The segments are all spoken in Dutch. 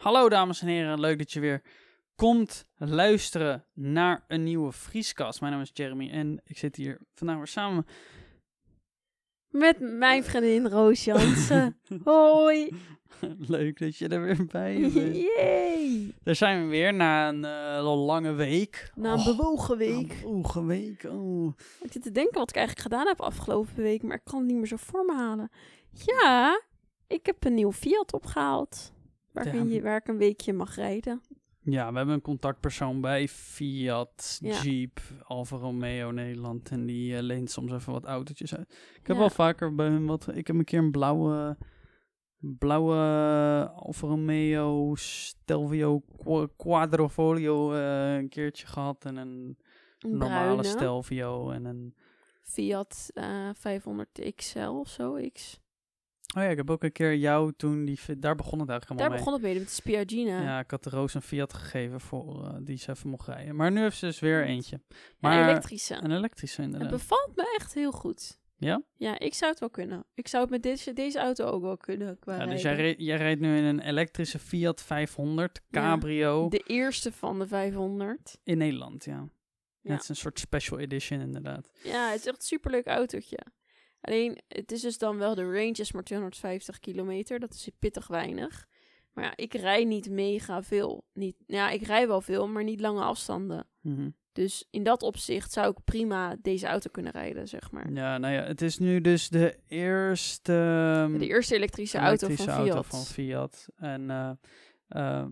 Hallo dames en heren, leuk dat je weer komt luisteren naar een nieuwe Vrieskast. Mijn naam is Jeremy en ik zit hier vandaag weer samen. Met mijn vriendin Roos Jansen. Hoi. Leuk dat je er weer bij bent. Yay. Daar zijn we weer na een eh, lange week. Na een Oh, bewogen Een week. bewogen week. Oh. Ik zit te denken wat ik eigenlijk gedaan heb afgelopen week, maar ik kan het niet meer zo voor me halen. Ja, ik heb een nieuw Fiat opgehaald. Je, waar ik een weekje mag rijden. Ja, we hebben een contactpersoon bij Fiat, Ja. Jeep, Alfa Romeo Nederland. En die eh, leent soms even wat autootjes uit. Ik heb Ja. wel vaker bij hun wat... Ik heb een keer een blauwe... Blauwe Alfa Romeo Stelvio Qu- Quadrofolio eh, een keertje gehad. En een Een normale bruine Stelvio en een... Fiat eh 500 XL of zo. X. Oh ja, ik heb ook een keer jou toen... Die, daar begon het eigenlijk Daar allemaal mee. begon het mee, met de Spiagina. Ja, ik had de Roos een Fiat gegeven voor eh, die ze even mocht rijden. Maar nu heeft ze dus weer eentje. Een Maar elektrische. een elektrische Het inderdaad. bevalt me echt heel goed. Ja? Ja, ik zou het wel kunnen. Ik zou het met deze, deze auto ook wel kunnen. Qua Ja, dus jij, reed- jij rijdt nu in een elektrische Fiat 500 Ja. Cabrio De eerste van de 500. in Nederland, ja. Ja. Het is een soort special edition inderdaad. Ja, het is echt een superleuk autootje. Alleen, het is dus dan wel, de range is maar 250 kilometer. Dat is pittig weinig. Maar ja, ik rij niet mega veel. Niet, ja, ik rij wel veel, maar niet lange afstanden. Mhm. Dus in dat opzicht zou ik prima deze auto kunnen rijden, zeg maar. Ja, nou ja, het is nu dus de eerste ehm, De eerste elektrische, auto van Fiat. auto van Fiat. En eh, eh,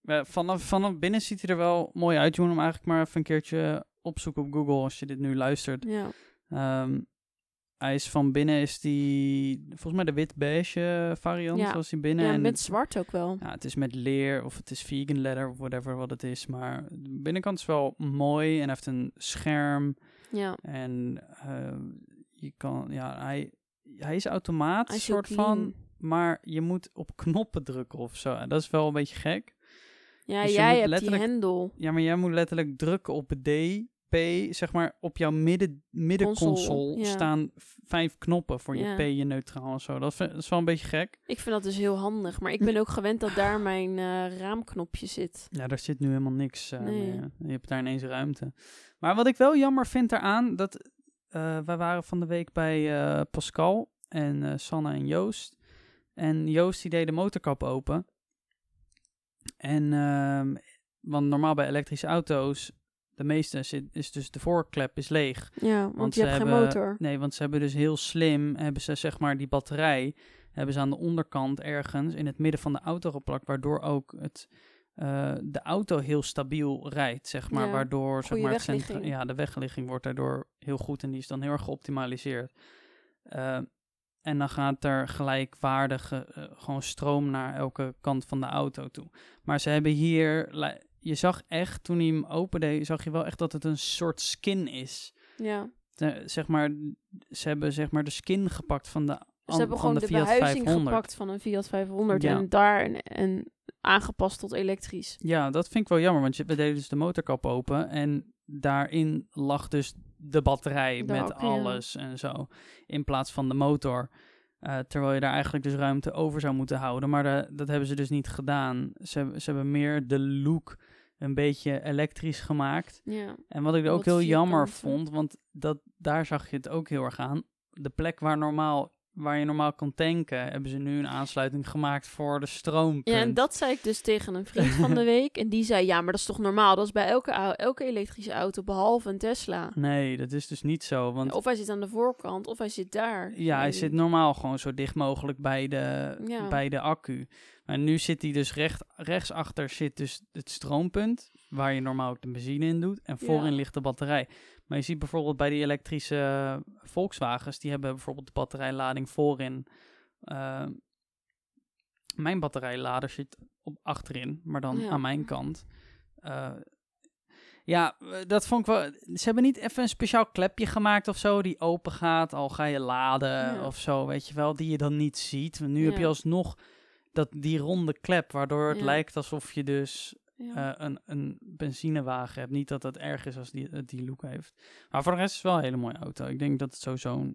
ja, vanaf, vanaf binnen ziet hij er wel mooi uit. Je moet hem eigenlijk maar even een keertje opzoeken op Google als je dit nu luistert. Ja, Ehm, hij is van binnen is die volgens mij de wit-beige variant Ja. zoals hij binnen. ja en met zwart ook wel. Ja, het is met leer of het is vegan leather of whatever wat het is. Maar de binnenkant is wel mooi en hij heeft een scherm. Ja, En eh, je kan, ja, hij, hij is automaat, hij is heel soort van. Maar je moet op knoppen drukken of zo. En dat is wel een beetje gek. Ja, Dus jij hebt die hendel. Ja, maar jij moet letterlijk drukken op D, P, zeg maar op jouw midden, middenconsole ja. staan vijf knoppen voor je Ja. P, je neutraal en zo. Dat, vind- dat is wel een beetje gek. Ik vind dat dus heel handig. Maar ik ben ook gewend dat daar mijn eh, raamknopje zit. Ja, daar zit nu helemaal niks eh, Nee. meer. Je hebt daar ineens ruimte. Maar wat ik wel jammer vind eraan, dat eh wij waren van de week bij eh, Pascal en eh, Sanne en Joost. En Joost die deed de motorkap open. En, ehm, want normaal bij elektrische auto's, de meeste zit, is dus de voorklep is leeg. Ja, want, je hebt geen motor. Nee, want ze hebben dus heel slim, hebben ze zeg maar die batterij, hebben ze aan de onderkant ergens in het midden van de auto geplakt, waardoor ook het, eh, de auto heel stabiel rijdt, zeg maar. Ja, waardoor zeg maar, het ja, de wegligging wordt daardoor heel goed en die is dan heel erg geoptimaliseerd. Eh, en dan gaat er gelijkwaardige eh, gewoon stroom naar elke kant van de auto toe. Maar ze hebben hier, je zag echt toen hij hem opende, zag je wel echt dat het een soort skin is Ja. de- zeg maar, ze hebben zeg maar de skin gepakt van de, Ze hebben gewoon de de, Fiat behuizing 500. gepakt van een Fiat 500 Ja. en daar een, aangepast tot elektrisch. Ja, dat vind ik wel jammer, want je, we deden dus de motorkap open en daarin lag dus de batterij De met ja. alles en zo, in plaats van de motor. Eh, terwijl je daar eigenlijk dus ruimte over zou moeten houden, maar de- dat hebben ze dus niet gedaan. Ze, ze hebben meer de look een beetje elektrisch gemaakt. Ja. En wat ik ook Wat heel jammer vond, want dat, daar zag je het ook heel erg aan. De plek waar, normaal, waar je normaal kan tanken, hebben ze nu een aansluiting gemaakt voor de stroompunt. ja, en dat zei ik dus tegen een vriend van de week. En die zei, ja, maar dat is toch normaal? Dat is bij elke, elke elektrische auto, behalve een Tesla. Nee, dat is dus niet zo. Want Of hij zit aan de voorkant, of hij zit daar. ja, hij zit normaal gewoon zo dicht mogelijk bij de, Ja. bij de accu. Maar nu zit hij dus recht, rechtsachter zit dus het stroompunt, waar je normaal ook de benzine in doet. En voorin Ja. ligt de batterij. Maar je ziet bijvoorbeeld bij die elektrische eh, Volkswagens, die hebben bijvoorbeeld de batterijlading voorin. Eh, mijn batterijlader zit op achterin, maar dan Ja. aan mijn kant. Eh, ja, eh, dat vond ik wel. Ze hebben niet even een speciaal klepje gemaakt of zo die open gaat, al ga je laden Ja. of zo, weet je wel, die je dan niet ziet. Want nu heb je alsnog dat, die ronde klep, waardoor het lijkt alsof je dus Ja. eh, een, een benzinewagen hebt. Niet dat het erg is als die, die look heeft. Maar voor de rest is het wel een hele mooie auto. Ik denk dat het sowieso,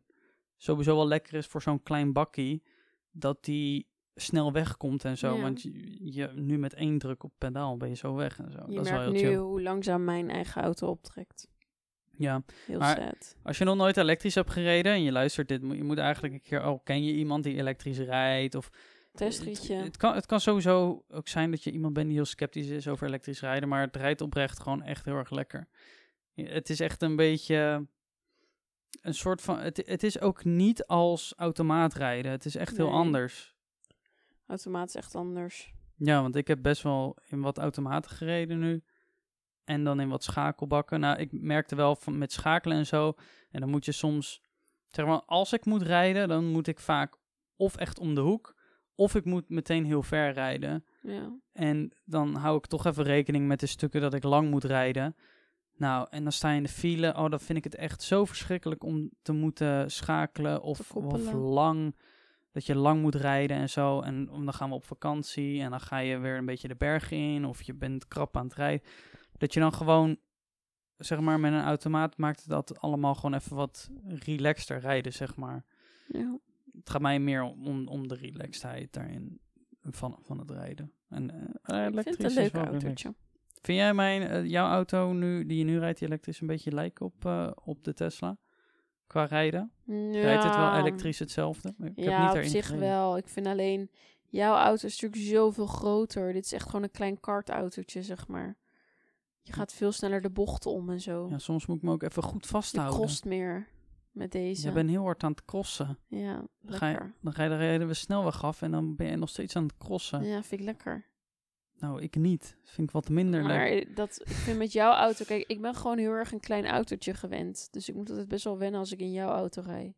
sowieso wel lekker is voor zo'n klein bakkie. Dat die snel wegkomt en zo. Ja. Want je, je, nu met één druk op pedaal ben je zo weg en zo. Je dat is wel heel nu chill. hoe langzaam mijn eigen auto optrekt. Ja, Heel Maar- sad. als je nog nooit elektrisch hebt gereden en je luistert dit, je moet eigenlijk een keer, oh, ken je iemand die elektrisch rijdt? Of Testrietje. Het, het, kan, het kan sowieso ook zijn dat je iemand bent die heel sceptisch is over elektrisch rijden, maar het rijdt oprecht gewoon echt heel erg lekker. Het is echt een beetje een soort van. Het, het is ook niet als automaat rijden. Het is echt heel anders. Automaat is echt anders. Ja, want ik heb best wel in wat automaten gereden nu. En dan in wat schakelbakken. Nou, ik merkte wel van met schakelen en zo. En dan moet je soms. Zeg maar, als ik moet rijden, dan moet ik vaak of echt om de hoek. Of ik moet meteen heel ver rijden. Ja. En dan hou ik toch even rekening met de stukken dat ik lang moet rijden. Nou, en dan sta je in de file. Oh, dan vind ik het echt zo verschrikkelijk om te moeten schakelen. Of, of lang. Dat je lang moet rijden en zo. En dan gaan we op vakantie. En dan ga je weer een beetje de bergen in. Of je bent krap aan het rijden. Dat je dan gewoon, zeg maar, met een automaat maakt dat allemaal gewoon even wat relaxter rijden, zeg maar. ja. Het gaat mij meer om, om de relaxedheid daarin van, van het rijden. En eh, ik vind het een leuk autootje. Vind jij mijn, eh, jouw auto nu, die je nu rijdt, die elektrisch, een beetje lijken op, eh, op de Tesla? Qua rijden? Rijdt het wel Ja. elektrisch hetzelfde? Ik heb ja, niet op zich gereden. wel. Ik vind alleen, jouw auto is natuurlijk zoveel groter. Dit is echt gewoon een klein kartautootje, zeg maar. Je gaat veel sneller de bochten om en zo. Ja, soms moet ik me ook even goed vasthouden. kost meer met deze. Je bent heel hard aan het crossen. Ja, Dan, ga je, dan ga je de rijden we snelweg af en dan ben je nog steeds aan het crossen. Ja, vind ik lekker. Nou, ik niet. Vind ik wat minder lekker. Maar dat, ik vind met jouw auto, kijk, ik ben gewoon heel erg een klein autootje gewend. Dus ik moet altijd best wel wennen als ik in jouw auto rijd.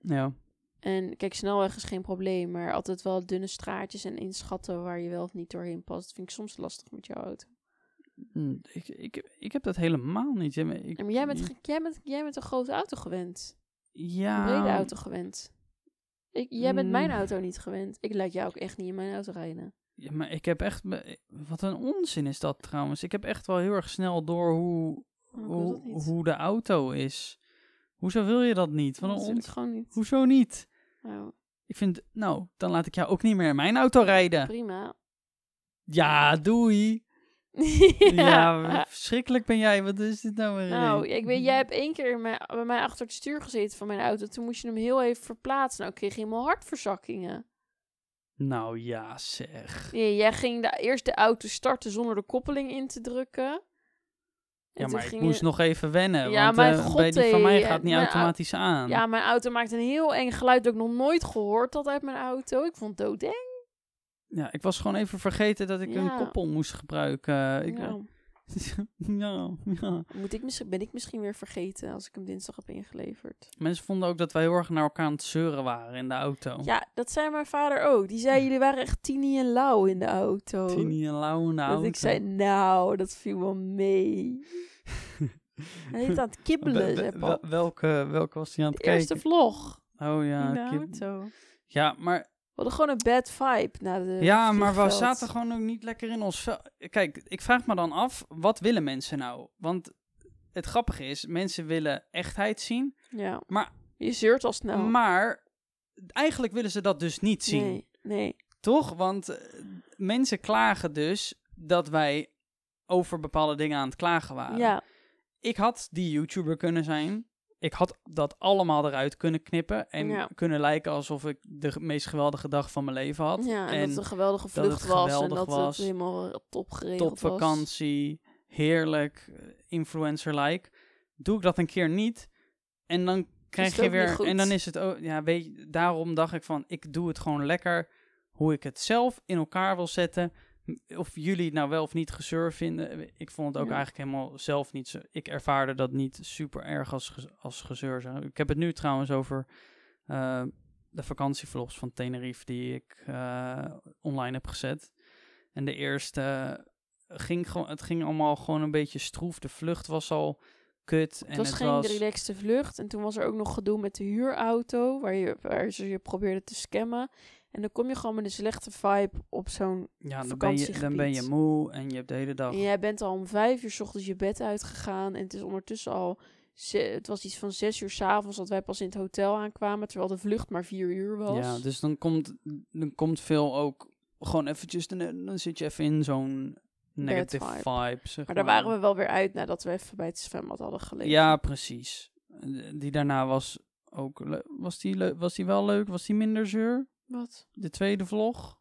Ja. En kijk, snelweg is geen probleem, maar altijd wel dunne straatjes en inschatten waar je wel of niet doorheen past. vind ik soms lastig met jouw auto. Hm, Ik, ik, ik heb dat helemaal niet. Ik, Ja, maar jij bent, jij, bent, jij bent een grote auto gewend. ja, Een brede auto gewend. Ik, jij bent mijn Mm. auto niet gewend. Ik laat jou ook echt niet in mijn auto rijden. Ja, maar ik heb echt... Wat een onzin is dat trouwens. Ik heb echt wel heel erg snel door hoe, wil hoe, hoe de auto is. Hoezo wil je dat niet? Een dat onzin. gewoon niet. Hoezo niet? Nou, Ik vind... Nou, dan laat ik jou ook niet meer in mijn auto rijden. prima. Ja, doei. Ja, verschrikkelijk ben jij. Wat is dit nou weer? Nou, ik weet, jij hebt één keer mijn- bij mij achter het stuur gezeten van mijn auto. Toen moest je hem heel even verplaatsen. Nou, kreeg je helemaal hartverzakkingen. Nou ja, zeg. Nee, jij ging de, eerst de auto starten zonder de koppeling in te drukken. En Ja, maar ik moest je- nog even wennen. Ja, want mijn eh, god, bij die van mij hé, gaat niet automatisch aan. Ja, mijn auto maakt een heel eng geluid dat ik nog nooit gehoord had uit mijn auto. Ik vond het doodeng. Ja, ik was gewoon even vergeten dat ik een koppel moest gebruiken. Ik, Ja. ja, ja. Moet ik misschien, ben ik misschien weer vergeten als ik hem dinsdag heb ingeleverd. Mensen vonden ook dat wij heel erg naar elkaar aan het zeuren waren in de auto. Ja, dat zei mijn vader ook. Die zei, jullie waren echt Tini en Lau in de auto. Tini en Lau in de dat auto. ik zei, nou, dat viel wel mee. Hij heeft aan het kibbelen, welke, welke was hij aan De het eerste kijken? vlog Oh ja, in de kip- auto. ja, maar, hadden gewoon een bad vibe na de ja, maar we zaten gewoon ook niet lekker in ons. Kijk, ik vraag me dan af, wat willen mensen nou? Want het grappige is, mensen willen echtheid zien, Ja. Maar- Je zeurt al snel. maar eigenlijk willen ze dat dus niet zien. Nee, nee. Toch? Want eh, mensen klagen dus dat wij over bepaalde dingen aan het klagen waren. Ja, Ik had die YouTuber kunnen zijn. Ik had dat allemaal eruit kunnen knippen. En Ja. kunnen lijken alsof ik de meest geweldige dag van mijn leven had. ja en, en dat het een geweldige vlucht was. En dat was. het helemaal top geregeld was. topvakantie, heerlijk, eh, influencer-like. Doe ik dat een keer niet. En dan krijg je weer. En dan is het ook. Ja, weet je, daarom dacht ik van: ik doe het gewoon lekker. Hoe ik het zelf in elkaar wil zetten. Of jullie nou wel of niet gezeur vinden. Ik vond het ook Ja. eigenlijk helemaal zelf niet zo. Ik ervaarde dat niet super erg als, ge- als gezeur. Ik heb het nu trouwens over eh, de vakantievlogs van Tenerife die ik eh, online heb gezet. En de eerste ging gewoon, het ging allemaal gewoon een beetje stroef. De vlucht was al kut. En Het was het geen was, relaxte vlucht. En toen was er ook nog gedoe met de huurauto, waar, je, waar ze je probeerden te scammen. En dan kom je gewoon met een slechte vibe op zo'n... ja, dan ben, je, dan ben je moe en je hebt de hele dag. En jij bent al om vijf uur 's ochtends je bed uitgegaan. En het is ondertussen al het was iets van zes uur s'avonds dat wij pas in het hotel aankwamen, terwijl de vlucht maar vier uur was. Ja, dus dan komt, dan komt veel ook gewoon eventjes, dan, dan zit je even in zo'n negative vibe. vibe. zeg maar daar waren we wel weer uit nadat we even bij het zwembad hadden gelegen. Ja, precies. Eh, Die daarna was ook, was die, was die wel leuk? Was die minder zeur? Wat? De tweede vlog?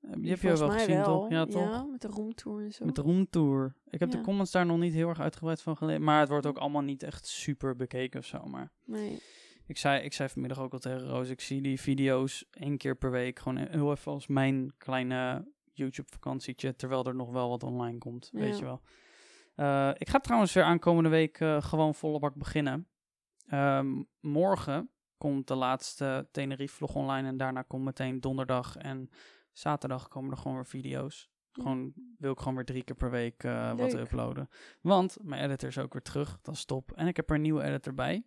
Eh, Die, heb je wel gezien, wel. toch? Ja, toch? Ja, met de roomtour en zo. Met de roomtour. Ik heb de comments daar nog niet heel erg uitgebreid van gelezen. Maar het wordt ook allemaal niet echt super bekeken of zo. Maar Nee. ik zei, ik zei vanmiddag ook al tegen Roos. Ik zie die video's één keer per week. Gewoon heel even als mijn kleine YouTube-vakantietje. Terwijl er nog wel wat online komt. Weet je wel. Eh, ik ga trouwens weer aankomende week eh, gewoon volle bak beginnen. Ehm, morgen komt de laatste Tenerife-vlog online. En daarna komt meteen donderdag en zaterdag komen er gewoon weer video's. Ja. Gewoon wil ik gewoon weer drie keer per week eh, wat uploaden. Want mijn editor is ook weer terug. Dat is top. En ik heb er een nieuwe editor bij.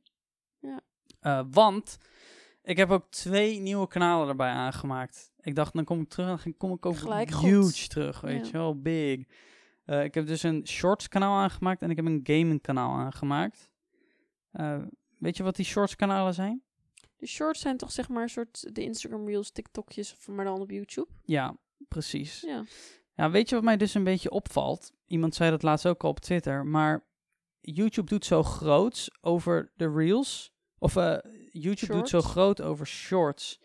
Ja. Eh, want ik heb ook twee nieuwe kanalen erbij aangemaakt. Ik dacht, dan kom ik terug en dan kom ik ook Gelijk goed. huge terug. Weet Ja. je wel, big. Eh, ik heb dus een shorts kanaal aangemaakt en ik heb een gaming kanaal aangemaakt. Weet je wat die shorts kanalen zijn? De shorts zijn toch zeg maar een soort de Instagram Reels, TikTokjes, of maar dan op YouTube. Ja, precies. Ja. Ja, weet je wat mij dus een beetje opvalt? Iemand zei dat laatst ook al op Twitter, maar YouTube doet zo groots over de reels. Of eh, YouTube doet zo groot over shorts.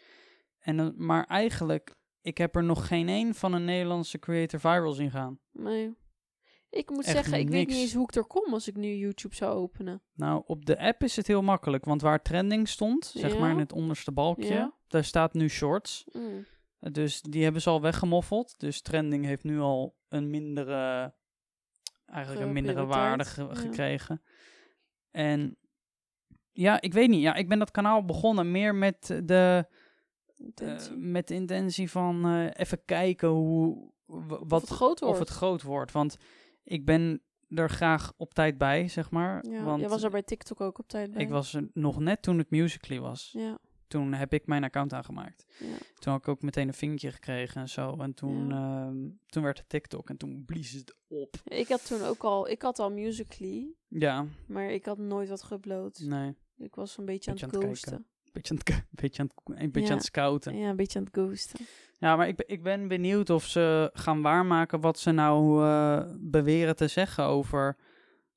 En, dan- maar eigenlijk, ik heb er nog geen één van een Nederlandse creator viral zien gaan. Nee. Ik moet Echt zeggen, ik weet niet eens hoe ik er kom als ik nu YouTube zou openen. Nou, op de app is het heel makkelijk, want waar trending stond, zeg Ja. maar in het onderste balkje, Ja. daar staat nu shorts. Mm. Dus die hebben ze al weggemoffeld. Dus trending heeft nu al een mindere, eigenlijk een mindere waarde Prioriteit, ge- ja. gekregen. En ja, ik weet niet. Ja, ik ben dat kanaal begonnen meer met de, eh, met de intentie van eh, even kijken hoe, wat, het groot of het groot wordt. Want ik ben er graag op tijd bij, zeg maar. ja, want jij was er bij TikTok ook op tijd bij. ik was er nog net toen het Musical.ly was. Ja, Toen heb ik mijn account aangemaakt. ja. Toen had ik ook meteen een vinkje gekregen en zo. En toen, ehm, toen werd het TikTok en toen blies het op. Ik had toen ook al, ik had al Musical.ly, Ja, maar ik had nooit wat geüpload. nee. Ik was een beetje, Beetje aan aan het ghosten. Beetje aan het, beetje aan het, een beetje Ja. aan het scouten. Ja, Ja, een beetje aan het ghosten. maar ik, ben- ik ben benieuwd of ze gaan waarmaken wat ze nou eh, beweren te zeggen over,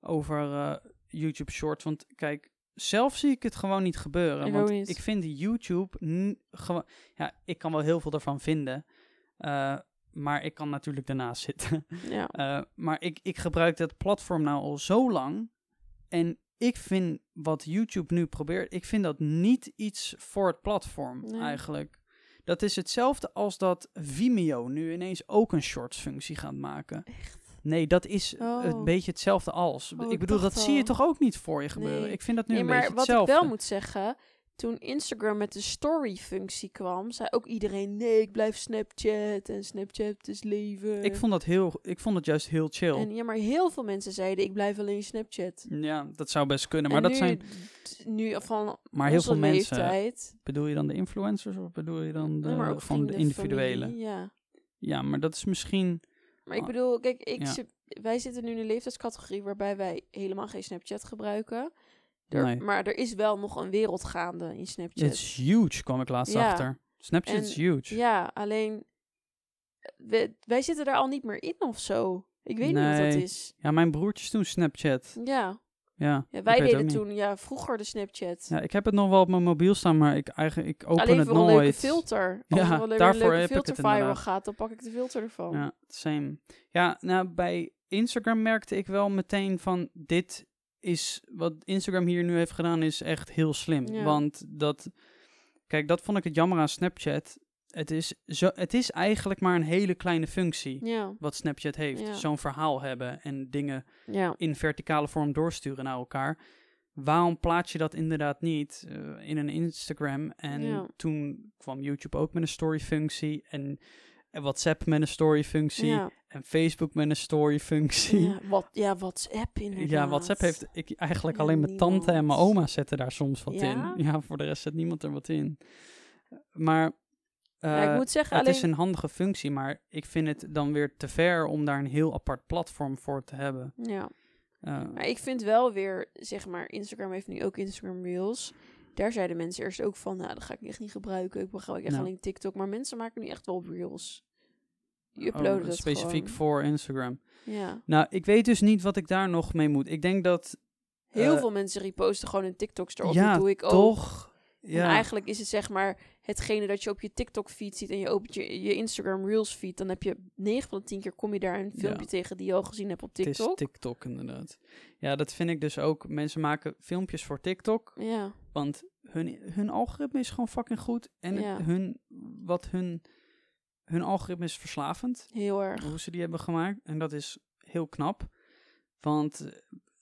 over eh, YouTube Shorts. Want kijk, zelf zie ik het gewoon niet gebeuren. Ik want niet. ik vind YouTube gewoon... Ja, ik kan wel heel veel ervan vinden. eh, maar ik kan natuurlijk daarnaast zitten. Ja. Maar ik, ik gebruik dat platform nou al zo lang. En ik vind wat YouTube nu probeert, ik vind dat niet iets voor het platform Nee. eigenlijk. Dat is hetzelfde als dat Vimeo nu ineens ook een shorts functie gaat maken. Echt? Nee, dat is Oh. een beetje hetzelfde als. Oh, ik bedoel, dat zie je toch ook niet voor je gebeuren? Nee. Ik vind dat nu Nee, een maar beetje wat hetzelfde. ik wel moet zeggen, toen Instagram met de story-functie kwam, zei ook iedereen: nee, ik blijf Snapchat en Snapchat is leven. Ik vond dat heel, ik vond het juist heel chill. En ja, maar heel veel mensen zeiden: ik blijf alleen Snapchat. ja, dat zou best kunnen. Maar En dat nu, zijn, nu van maar heel veel mensen. leeftijd. Bedoel je dan de influencers of bedoel je dan de, maar ook van de individuele? familie, ja. Ja, maar dat is misschien. Maar ik bedoel, kijk, ik ja. wij zitten nu in een leeftijdscategorie waarbij wij helemaal geen Snapchat gebruiken. Er- Nee. Maar er is wel nog een wereld gaande in Snapchat. Het is huge, kwam ik laatst Ja. achter. Snapchat En- is huge. Ja, alleen wij zitten daar al niet meer in of zo. Ik weet niet wat dat is. Ja, mijn broertjes doen Snapchat. Ja, Ja, wij deden niet. toen ja, vroeger de Snapchat. Ja, ik heb het nog wel op mijn mobiel staan, maar ik, eigenlijk, ik open Alleen het voor een nooit. leuke filter. Als Ja, er alleen daarvoor een leuke ik het filter viral gaat, dan pak ik de filter ervan. Ja, same. Ja, nou, bij Instagram merkte ik wel meteen van dit is wat Instagram hier nu heeft gedaan is echt heel slim. Ja. Want dat, kijk, dat vond ik het jammer aan Snapchat. Het is, zo, het is eigenlijk maar een hele kleine functie Ja, wat Snapchat heeft. Ja. Zo'n verhaal hebben en dingen ja. in verticale vorm doorsturen naar elkaar. Waarom plaats je dat inderdaad niet eh, in een Instagram? En toen kwam YouTube ook met een story-functie. En, en WhatsApp met een story-functie. Ja, En Facebook met een story-functie. Ja, ja, wat, ja, WhatsApp inderdaad. WhatsApp heeft ik eigenlijk Ja, alleen mijn tante en mijn oma zetten daar soms wat Ja? in. Ja, voor de rest zet niemand er wat in. Maar Ja, ik eh, moet zeggen, het alleen... is een handige functie, maar ik vind het dan weer te ver om daar een heel apart platform voor te hebben. Ja. Eh, Maar ik vind wel weer, zeg maar, Instagram heeft nu ook Instagram Reels. Daar zeiden mensen eerst ook van, nou, dat ga ik echt niet gebruiken. Ik gebruik echt Ja. alleen TikTok. Maar mensen maken nu echt wel Reels. Die oh, uploaden dat specifiek gewoon. voor Instagram. Ja. Nou, ik weet dus niet wat ik daar nog mee moet. Ik denk dat... Heel eh, veel mensen reposten gewoon hun TikToks erop. ja, dat doe ik ook. toch? En Ja, eigenlijk is het zeg maar hetgene dat je op je TikTok feed ziet en je opent je, je Instagram Reels feed, dan heb je 9 van de 10 keer kom je daar een filmpje Ja. tegen die je al gezien hebt op het is TikTok. TikTok inderdaad. Ja, dat vind ik dus ook. Mensen maken filmpjes voor TikTok, ja, want hun, hun algoritme is gewoon fucking goed. En Ja. hun, wat hun, hun algoritme is verslavend. heel erg. hoe ze die hebben gemaakt. En dat is heel knap. Want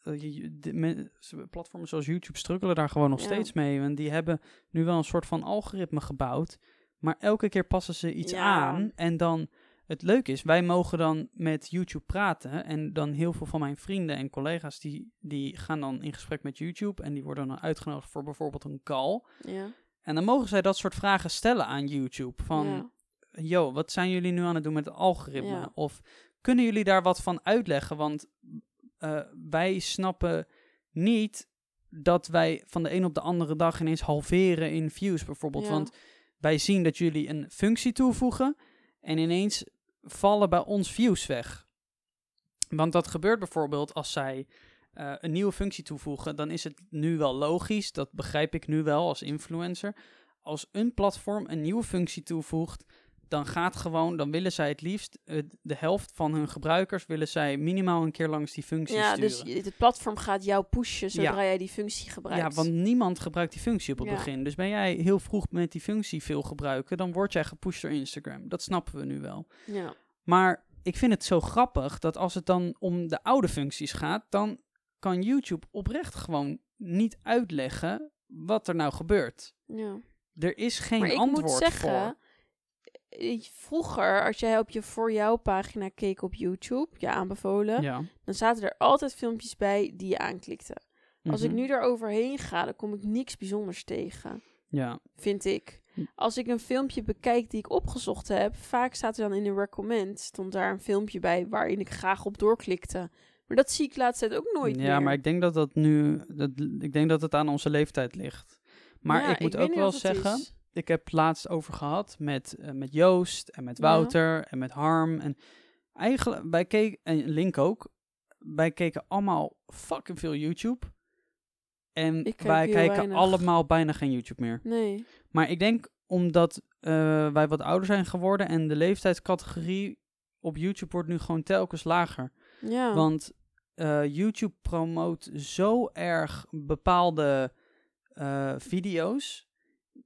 eh, platformen zoals YouTube struggelen daar gewoon nog Ja. steeds mee. Want die hebben nu wel een soort van algoritme gebouwd. Maar elke keer passen ze iets Ja. aan. En dan, het leuke is, wij mogen dan met YouTube praten. En dan heel veel van mijn vrienden en collega's, die, die gaan dan in gesprek met YouTube. En die worden dan uitgenodigd voor bijvoorbeeld een call. Ja, En dan mogen zij dat soort vragen stellen aan YouTube. Van. Yo, wat zijn jullie nu aan het doen met het algoritme? Ja. Of kunnen jullie daar wat van uitleggen? Want eh, wij snappen niet dat wij van de een op de andere dag ineens halveren in views bijvoorbeeld. Ja. Want wij zien dat jullie een functie toevoegen en ineens vallen bij ons views weg. Want dat gebeurt bijvoorbeeld als zij eh, een nieuwe functie toevoegen, dan is het nu wel logisch, dat begrijp ik nu wel als influencer. Als een platform een nieuwe functie toevoegt, dan gaat gewoon, dan willen zij het liefst eh, de helft van hun gebruikers willen zij minimaal een keer langs die functie ja sturen. dus je- het platform gaat jou pushen zodra Ja. jij die functie gebruikt. Ja, want niemand gebruikt die functie op het Ja. begin. Dus ben jij heel vroeg met die functie veel gebruiken, dan word jij gepusht door Instagram. Dat snappen we nu wel. Ja, Maar ik vind het zo grappig dat als het dan om de oude functies gaat, dan kan YouTube oprecht gewoon niet uitleggen wat er nou gebeurt. ja. Er is geen maar ik antwoord moet zeggen, voor. Eh, vroeger, als jij op je voor jou pagina keek op YouTube, je aanbevolen, Ja. dan zaten er altijd filmpjes bij die je aanklikte. Als ik Mhm. nu daar overheen ga, dan kom ik niks bijzonders tegen, Ja, vind ik. Hm. Als ik een filmpje bekijk die ik opgezocht heb, vaak staat er dan in de recommend, stond daar een filmpje bij waarin ik graag op doorklikte. Maar dat zie ik laatst tijd ook nooit meer. ja maar ik denk dat dat nu. Dat, ik denk dat het aan onze leeftijd ligt. Maar Ja, ik moet ook wel zeggen. is. Ik heb laatst over gehad met, eh, met Joost en met Ja. Wouter en met Harm. En eigenlijk, wij keken, en Link ook, wij keken allemaal fucking veel YouTube. En Ik wij kijken weinig. allemaal bijna geen YouTube meer. Nee. Maar ik denk omdat eh, wij wat ouder zijn geworden en de leeftijdscategorie op YouTube wordt nu gewoon telkens lager. Ja. Want eh, YouTube promoot zo erg bepaalde video's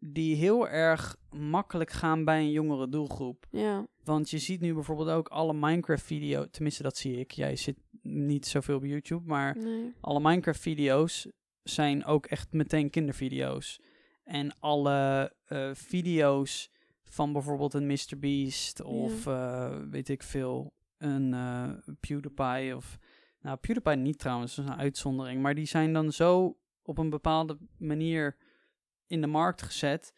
die heel erg makkelijk gaan bij een jongere doelgroep. ja. Want je ziet nu bijvoorbeeld ook alle Minecraft-video's, tenminste dat zie ik. Jij zit niet zoveel op YouTube, maar Nee. alle Minecraft-video's zijn ook echt meteen kindervideo's. En alle eh, video's van bijvoorbeeld een MrBeast of eh, weet ik veel, een eh, PewDiePie of... Nou, PewDiePie niet trouwens, dat is een uitzondering. Maar die zijn dan zo op een bepaalde manier in de markt gezet...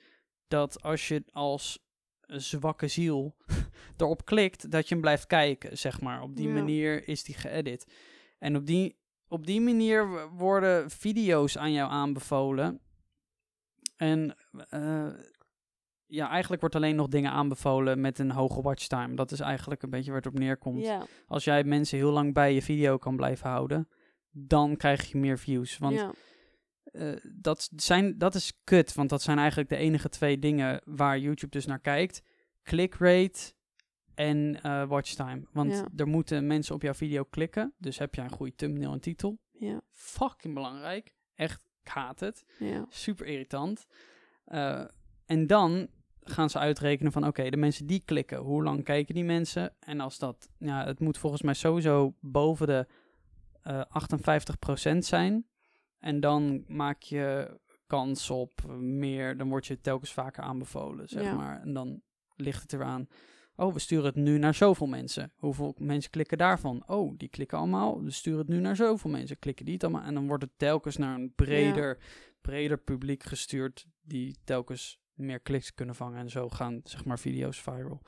dat als je als zwakke ziel erop klikt, dat je hem blijft kijken, zeg maar. Op die Ja. manier is die geëdit. En op die, op die manier worden video's aan jou aanbevolen. En eh, ja, eigenlijk wordt alleen nog dingen aanbevolen met een hoge watchtime. Dat is eigenlijk een beetje waar het op neerkomt. Ja. Als jij mensen heel lang bij je video kan blijven houden, dan krijg je meer views. Want ja. Eh, dat, zijn, dat is kut, want dat zijn eigenlijk de enige twee dingen waar YouTube dus naar kijkt. Clickrate en eh watchtime. Want Ja. er moeten mensen op jouw video klikken. Dus heb je een goede thumbnail en titel. Ja. Fucking belangrijk. Echt, ik haat het. Ja. Super irritant. Eh, en dan gaan ze uitrekenen van oké, de mensen die klikken, hoe lang kijken die mensen? En als dat, ja, het moet volgens mij sowieso boven de eh 58% zijn. En dan maak je kans op meer, dan word je telkens vaker aanbevolen, zeg Ja. maar. En dan ligt het eraan. Oh, we sturen het nu naar zoveel mensen. Hoeveel mensen klikken daarvan? Oh, die klikken allemaal. We sturen het nu naar zoveel mensen. Klikken die het allemaal? En dan wordt het telkens naar een breder, breder publiek gestuurd. Die telkens meer kliks kunnen vangen. En zo gaan, zeg maar, video's viral.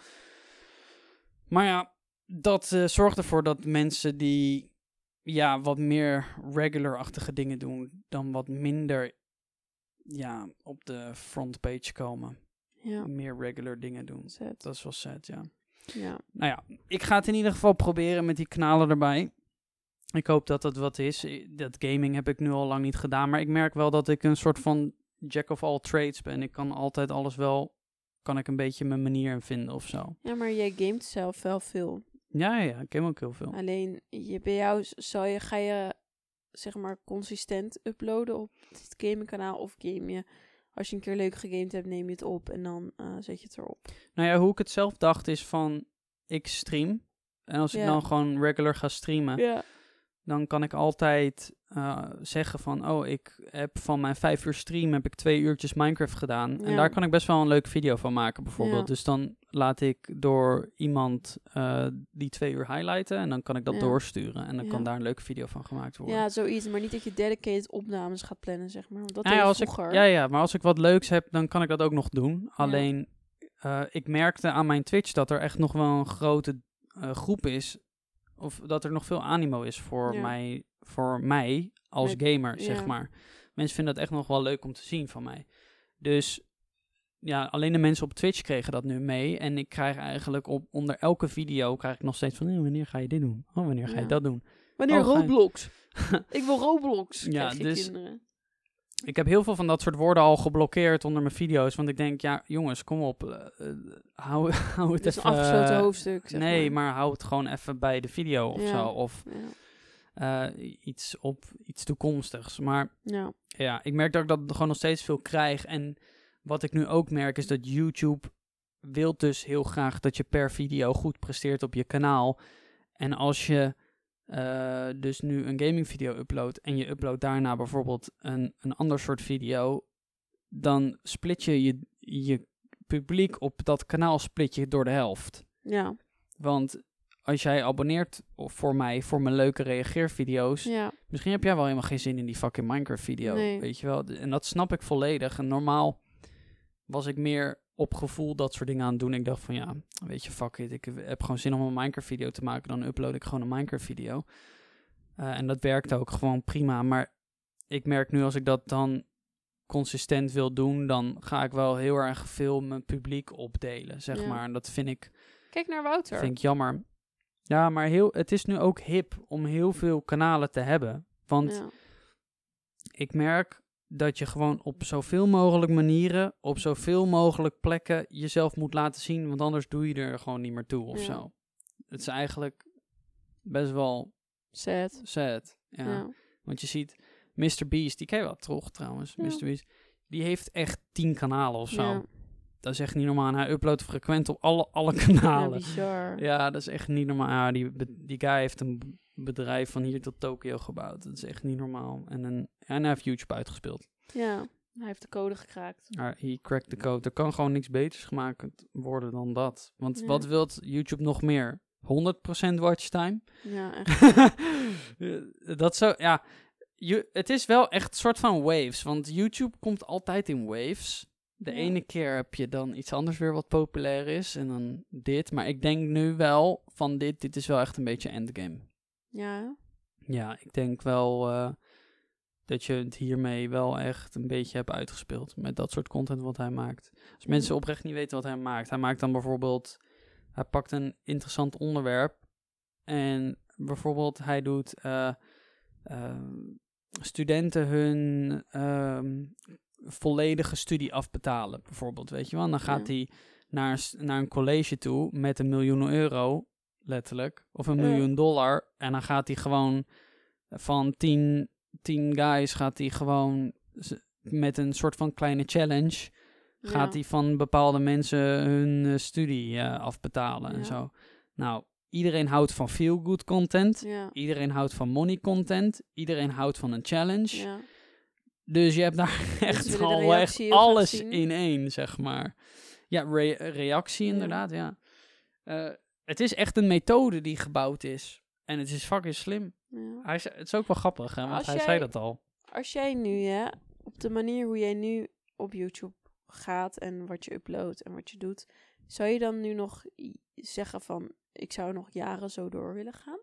Maar ja, dat eh, zorgt ervoor dat mensen die ja, wat meer regular-achtige dingen doen dan wat minder ja, op de frontpage komen. Ja, Meer regular dingen doen. zet. Dat is wel sad, ja. Ja. Nou ja, ik ga het in ieder geval proberen met die kanalen erbij. Ik hoop dat het wat is. Dat gaming heb ik nu al lang niet gedaan, maar ik merk wel dat ik een soort van jack of all trades ben. Ik kan altijd alles wel, kan ik een beetje mijn manier in vinden of zo. ja, maar jij gamet zelf wel veel. Ja, ja, ik game ook heel veel. Alleen je, bij jou z- zal je, ga je zeg maar consistent uploaden op het gamingkanaal of game je als je een keer leuk gegamed hebt, neem je het op en dan eh, zet je het erop. Nou ja, hoe ik het zelf dacht is van, ik stream. En als ik dan gewoon regular ga streamen, Ja. Dan kan ik altijd eh, zeggen van, oh, ik heb van mijn vijf uur stream heb ik twee uurtjes Minecraft gedaan. En daar kan ik best wel een leuke video van maken, bijvoorbeeld. Ja. Dus dan laat ik door iemand eh, die twee uur highlighten en dan kan ik dat Ja. doorsturen. En dan kan daar een leuke video van gemaakt worden. ja, zoiets. Maar niet dat je dedicated opnames gaat plannen, zeg maar. Want dat Nou ja, je als ik, vroeger. ja, ja, maar als ik wat leuks heb, dan kan ik dat ook nog doen. Alleen, eh, ik merkte aan mijn Twitch dat er echt nog wel een grote groep is. Of dat er nog veel animo is voor, Ja. mij, voor mij als Met- gamer, zeg ja. maar. Mensen vinden dat echt nog wel leuk om te zien van mij. Dus ja, alleen de mensen op Twitch kregen dat nu mee. En ik krijg eigenlijk op, onder elke video krijg ik nog steeds van... "Eh, wanneer ga je dit doen? Oh, wanneer ga je dat doen? Wanneer Oh, je- Roblox? ik wil Roblox. Ja, Ja, dus- kinderen. Ik heb heel veel van dat soort woorden al geblokkeerd onder mijn video's. Want ik denk, ja, jongens, kom op. eh, eh, hou, hou het Het is een afgesloten hoofdstuk, zeg nee, maar. maar hou het gewoon even bij de video of Ja. zo. Of Ja. eh, iets op iets toekomstigs. Maar ja. ja, ik merk dat ik dat gewoon nog steeds veel krijg. En wat ik nu ook merk is dat YouTube wil dus heel graag dat je per video goed presteert op je kanaal. En als je eh, dus nu een gaming video uploadt en je uploadt daarna bijvoorbeeld een, een ander soort video, dan split je, je je publiek op dat kanaal split je door de helft. Ja. Want als jij abonneert voor mij, voor mijn leuke reageervideo's, Ja. Misschien heb jij wel helemaal geen zin in die fucking Minecraft video. Nee. Weet je wel? En dat snap ik volledig. En normaal was ik meer op gevoel dat soort dingen aan het doen. Ik dacht van ja, weet je, fuck it. Ik heb gewoon zin om een Minecraft video te maken. Dan upload ik gewoon een Minecraft video. Eh, en dat werkte ook gewoon prima. Maar ik merk nu als ik dat dan consistent wil doen, dan ga ik wel heel erg veel mijn publiek opdelen, zeg Ja. maar. En dat vind ik Kijk naar Wouter. Vind ik jammer. Ja, maar heel, het is nu ook hip om heel veel kanalen te hebben. Want Ja. ik merk dat je gewoon op zoveel mogelijk manieren, op zoveel mogelijk plekken jezelf moet laten zien. Want anders doe je er gewoon niet meer toe of Ja. zo. Het is eigenlijk best wel Sad. sad. Ja. Ja. Want je ziet Mr. Beast, die ken je wel toch trouwens? Ja. Mr. Beast. Die heeft echt tien kanalen of zo. Dat is echt niet normaal. En hij uploadt frequent op alle, alle Ja, kanalen. bizar. Ja, dat is echt niet normaal. Ja, die, die guy heeft een bedrijf van hier tot Tokio gebouwd. Dat is echt niet normaal. En, een, en hij heeft YouTube uitgespeeld. Ja. Hij heeft de code gekraakt. He cracked the code. Er kan gewoon niks beters gemaakt worden dan dat. Want Ja. wat wilt YouTube nog meer? 100% watchtime? Ja, echt. dat zo, ja. Je, het is wel echt een soort van waves. Want YouTube komt altijd in waves. De Ja. ene keer heb je dan iets anders weer wat populair is. En dan dit. Maar ik denk nu wel van dit. Dit is wel echt een beetje endgame. Ja? Ja, ik denk wel eh, dat je het hiermee wel echt een beetje hebt uitgespeeld. Met dat soort content wat hij maakt. Als mensen oprecht niet weten wat hij maakt. Hij maakt dan bijvoorbeeld... Hij pakt een interessant onderwerp. En bijvoorbeeld hij doet... eh, ehm, studenten hun ehm, volledige studie afbetalen. Bijvoorbeeld, weet je wel. En dan gaat hij naar, naar een college toe met een miljoen euro, letterlijk. Of een miljoen dollar. En dan gaat hij gewoon van tien, tien guys gaat hij gewoon met een soort van kleine challenge gaat Ja. hij van bepaalde mensen hun eh, studie eh, afbetalen en zo. Nou, iedereen houdt van feel-good content. Ja. Iedereen houdt van money content. Iedereen houdt van een challenge. Dus je hebt daar echt al echt alles in één, zeg maar. Ja, re- reactie inderdaad, ja. Eh, het is echt een methode die gebouwd is. En het is fucking slim. ja. Hij, het is ook wel grappig, hè, want Als hij jij- zei dat al. Als jij nu, hè, op de manier hoe jij nu op YouTube gaat en wat je uploadt en wat je doet, zou je dan nu nog zeggen van, ik zou nog jaren zo door willen gaan?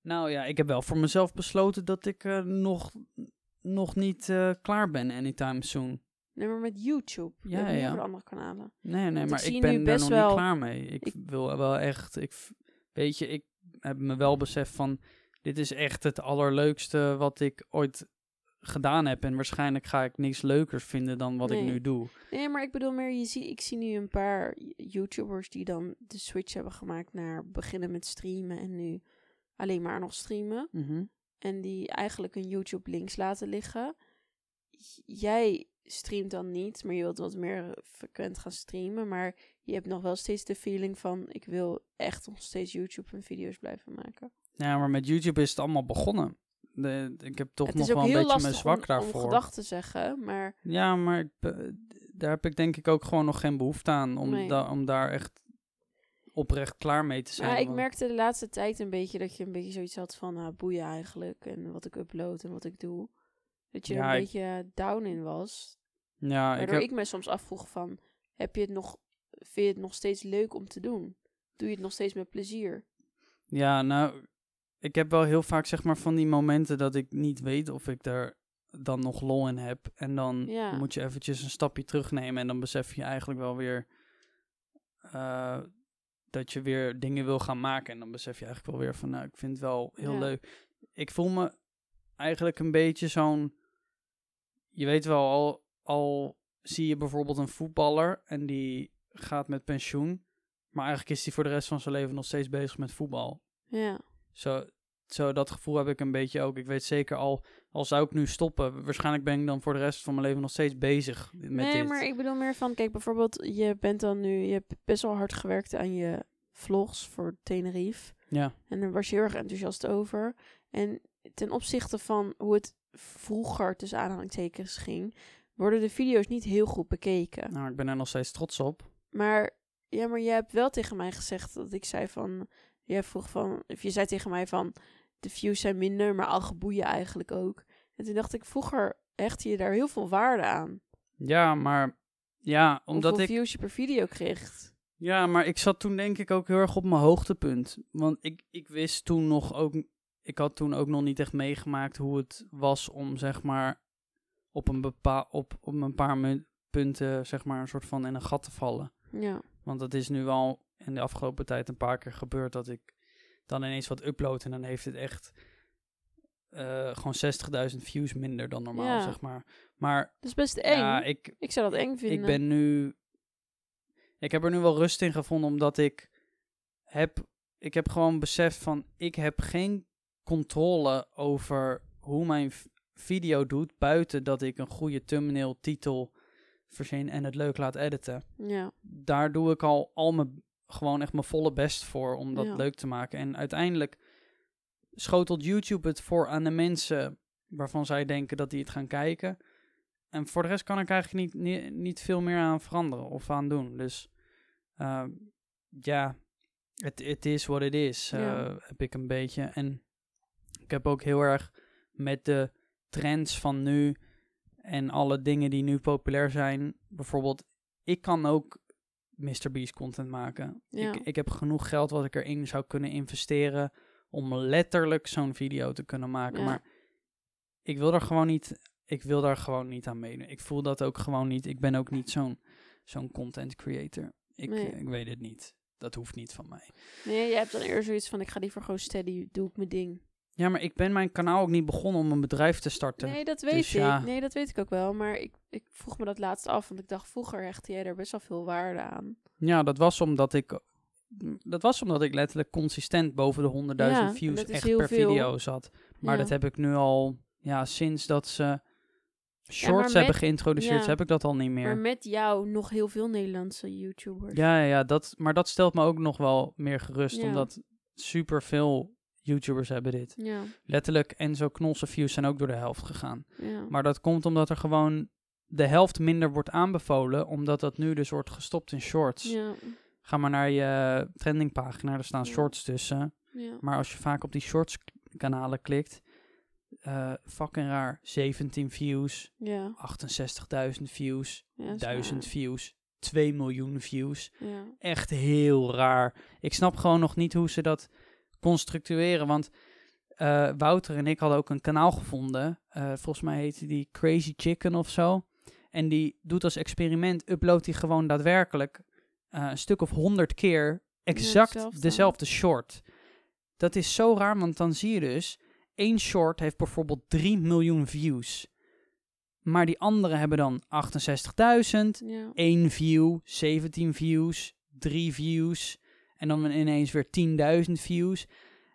Nou ja, ik heb wel voor mezelf besloten dat ik eh, nog, nog niet eh, klaar ben anytime soon. Nee, maar met YouTube. Ja, Ja, de andere kanalen. Nee, nee, maar ik ben daar nog wel- niet klaar mee. Ik, ik- wil wel echt, ik, weet je, ik heb me wel beseft van, dit is echt het allerleukste wat ik ooit gedaan heb. En waarschijnlijk ga ik niks leukers vinden dan wat ik nu doe. Nee, maar ik bedoel meer, je zie, ik zie nu een paar YouTubers die dan de switch hebben gemaakt naar beginnen met streamen en nu alleen maar nog streamen. Mhm. En die eigenlijk een YouTube links laten liggen. Jij streamt dan niet, maar je wilt wat meer frequent gaan streamen. Maar je hebt nog wel steeds de feeling van, ik wil echt nog steeds YouTube en video's blijven maken. Ja, maar met YouTube is het allemaal begonnen. De, ik heb toch het nog wel een beetje mijn zwak om, om daarvoor. gedachten te zeggen, maar Ja, maar ik, daar heb ik denk ik ook gewoon nog geen behoefte aan om, Nee. da- om daar echt oprecht klaar mee te zijn. Maar ik want- merkte de laatste tijd een beetje dat je een beetje zoiets had van nou, boeien eigenlijk. En wat ik upload en wat ik doe. Dat je er Ja, een ik- beetje down in was. ja, ik Waardoor heb, ik, me soms afvroeg van, heb je het nog, vind je het nog steeds leuk om te doen? Doe je het nog steeds met plezier? ja, nou, ik heb wel heel vaak zeg maar van die momenten dat ik niet weet of ik daar dan nog lol in heb. En dan Ja. moet je eventjes een stapje terugnemen en dan besef je eigenlijk wel weer eh, dat je weer dingen wil gaan maken. En dan besef je eigenlijk wel weer van, nou, ik vind het wel heel Ja. leuk. Ik voel me eigenlijk een beetje zo'n, je weet wel, al, al zie je bijvoorbeeld een voetballer en die gaat met pensioen, maar eigenlijk is hij voor de rest van zijn leven nog steeds bezig met voetbal. Ja, Zo, zo dat gevoel heb ik een beetje ook. Ik weet zeker al, al zou ik nu stoppen, waarschijnlijk ben ik dan voor de rest van mijn leven nog steeds bezig met nee, dit. maar ik bedoel meer van, kijk bijvoorbeeld, je bent dan nu, je hebt best wel hard gewerkt aan je vlogs voor Tenerife. Ja, En daar was je heel erg enthousiast over. En ten opzichte van hoe het vroeger tussen aanhalingstekens ging, worden de video's niet heel goed bekeken. nou, ik ben er nog steeds trots op. Maar ja, maar je hebt wel tegen mij gezegd dat ik zei van, jij vroeg van, of je zei tegen mij van, de views zijn minder, maar al geboeien eigenlijk ook. En toen dacht ik, vroeger hechtte je daar heel veel waarde aan. Ja, maar ja, omdat Hoeveel ik. views je per video kreeg. Ja, maar ik zat toen denk ik ook heel erg op mijn hoogtepunt. Want ik, ik wist toen nog ook. Ik had toen ook nog niet echt meegemaakt hoe het was om zeg maar op een, bepaal, op, op een paar punten zeg maar een soort van in een gat te vallen. Ja, Want dat is nu al in de afgelopen tijd een paar keer gebeurd dat ik dan ineens wat upload en dan heeft het echt eh, gewoon 60.000 views minder dan normaal, Ja. zeg maar. Maar dat is best eng. ja, ik, ik, zou dat eng vinden. ik ben nu. Ik heb er nu wel rust in gevonden, omdat ik heb. Ik heb gewoon beseft van. Ik heb geen controle over hoe mijn video doet. Buiten dat ik een goede thumbnail, titel verzin en het leuk laat editen. Ja, Daar doe ik al, al mijn, gewoon echt mijn volle best voor om dat Ja. leuk te maken. En uiteindelijk schotelt YouTube het voor aan de mensen waarvan zij denken dat die het gaan kijken. En voor de rest kan ik eigenlijk niet, niet, niet veel meer aan veranderen of aan doen. Dus eh, ja, het het is wat het is, eh, Ja. heb ik een beetje. En ik heb ook heel erg met de trends van nu en alle dingen die nu populair zijn. Bijvoorbeeld, ik kan ook Mr. Beast content maken. Ja. Ik, ik heb genoeg geld wat ik erin zou kunnen investeren om letterlijk zo'n video te kunnen maken. Ja. Maar ik wil daar gewoon niet, ik wil daar gewoon niet aan meedoen. Ik voel dat ook gewoon niet. Ik ben ook niet zo'n zo'n content creator. Ik, Nee. ik weet het niet. Dat hoeft niet van mij. nee, jij hebt dan eerder zoiets van, ik ga liever gewoon steady, doe ik mijn ding. Ja, maar ik ben mijn kanaal ook niet begonnen om een bedrijf te starten. Nee, dat weet Dus ik. ja. Nee, dat weet ik ook wel. Maar ik, ik vroeg me dat laatst af, want ik dacht vroeger hechtte jij er best wel veel waarde aan. Ja, dat was omdat ik. Dat was omdat ik letterlijk consistent boven de 100.000 Ja, en views echt per veel. video zat. Maar Ja. dat heb ik nu al, ja, sinds dat ze shorts hebben geïntroduceerd, ja. heb ik dat al niet meer. Maar met jou nog heel veel Nederlandse YouTubers. Ja, ja, ja dat, maar dat stelt me ook nog wel meer gerust, Ja. omdat super veel YouTubers hebben dit. Ja, Letterlijk, Enzo Knolse views zijn ook door de helft gegaan. ja. Maar dat komt omdat er gewoon de helft minder wordt aanbevolen, omdat dat nu dus wordt gestopt in shorts. ja, Ga maar naar je trendingpagina, daar staan shorts tussen. ja. Maar als je vaak op die shorts kanalen klikt, eh fucking raar, 17 views, ja. 68.000 views, ja dat is 1000 waar. views, 2 miljoen views. Ja. Echt heel raar. Ik snap gewoon nog niet hoe ze dat constructueren, want eh, Wouter en ik hadden ook een kanaal gevonden. Eh, volgens mij heette die Crazy Chicken of zo. En die doet als experiment, uploadt hij gewoon daadwerkelijk eh, een stuk of honderd keer exact dezelfde short. Dat is zo raar, want dan zie je dus, één short heeft bijvoorbeeld 3 miljoen views. Maar die andere hebben dan 68.000, Ja. 1 view, 17 views, 3 views en dan ineens weer 10.000 views.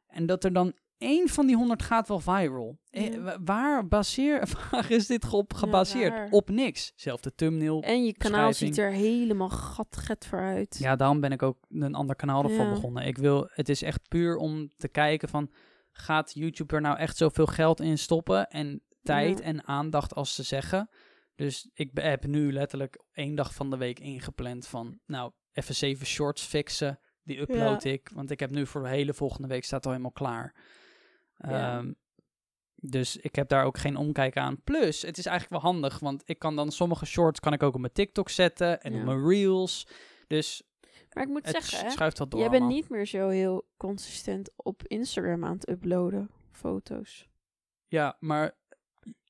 En dat er dan één van die 100 gaat wel viral. Eh, Ja. waar, baseer, waar is dit op gebaseerd? op niks. Zelfde thumbnail. En je kanaal ziet er helemaal gatget voor uit. Ja, daarom ben ik ook een ander kanaal ervoor Ja. begonnen. Ik wil, het is echt puur om te kijken van, gaat YouTube er nou echt zoveel geld in stoppen en tijd en aandacht als ze zeggen? Dus ik heb nu letterlijk één dag van de week ingepland van, nou, even zeven shorts fixen. Die upload ik, want ik heb nu voor de hele volgende week staat al helemaal klaar. Ja. Ehm, dus ik heb daar ook geen omkijk aan. Plus, het is eigenlijk wel handig, want ik kan dan sommige shorts kan ik ook op mijn TikTok zetten en Ja. op mijn reels. Dus Maar ik moet het zeggen, hè, schuift wat door. jij bent allemaal. niet meer zo heel consistent op Instagram aan het uploaden. Foto's. Ja, maar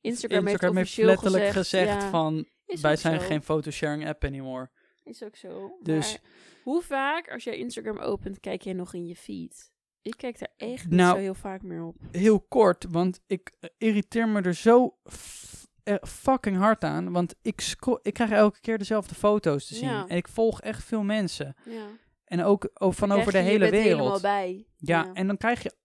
Instagram, Instagram heeft, letterlijk gezegd, ja, van wij zijn zo. geen photosharing app anymore. Is ook zo. Dus- Maar hoe vaak, als jij Instagram opent, kijk jij nog in je feed? Ik kijk daar echt niet Nou, zo heel vaak meer op. Heel kort, want ik eh, irriteer me er zo eh, fucking hard aan. Want ik, ik krijg elke keer dezelfde foto's te zien. Ja. En ik volg echt veel mensen. Ja. En ook o- van Dan over de hele wereld. bij. Ja, en dan krijg je ik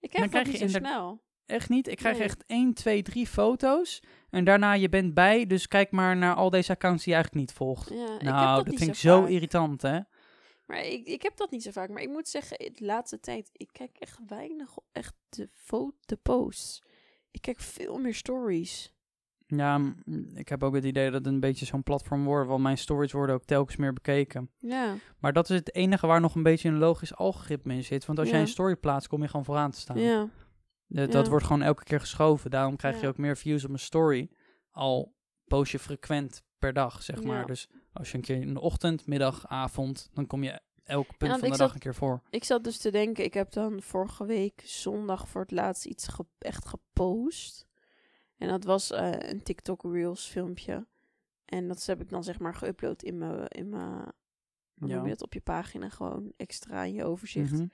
dan krijg dat krijg niet je snel. Echt niet. Ik krijg Nee. echt 1, 2, 3 foto's. En daarna je bent bij. Dus kijk maar naar al deze accounts die je eigenlijk niet volgt. Ja, ik heb nou, dat, dat niet vind ik zo vaak. irritant, hè? Maar ik, ik heb dat niet zo vaak. Maar ik moet zeggen, de laatste tijd, ik kijk echt weinig op echt de, de posts. Ik kijk veel meer stories. Ja, ik heb ook het idee dat het een beetje zo'n platform wordt. Want mijn stories worden ook telkens meer bekeken. Ja, Maar dat is het enige waar nog een beetje een logisch algoritme in zit. Want als jij een story plaatst, kom je gewoon vooraan te staan. ja. Dat, dat wordt gewoon elke keer geschoven. Daarom krijg je ook meer views op een story. Al post je frequent per dag, zeg maar. Dus als je een keer in de ochtend, middag, avond, dan kom je elk punt van de dag een keer voor. Ik zat dus te denken, ik heb dan vorige week zondag voor het laatst iets ge- echt gepost. En dat was eh, een TikTok Reels filmpje. En dat heb ik dan zeg maar geüpload in mijn, in mijn Ja. op je pagina gewoon extra in je overzicht. Mhm.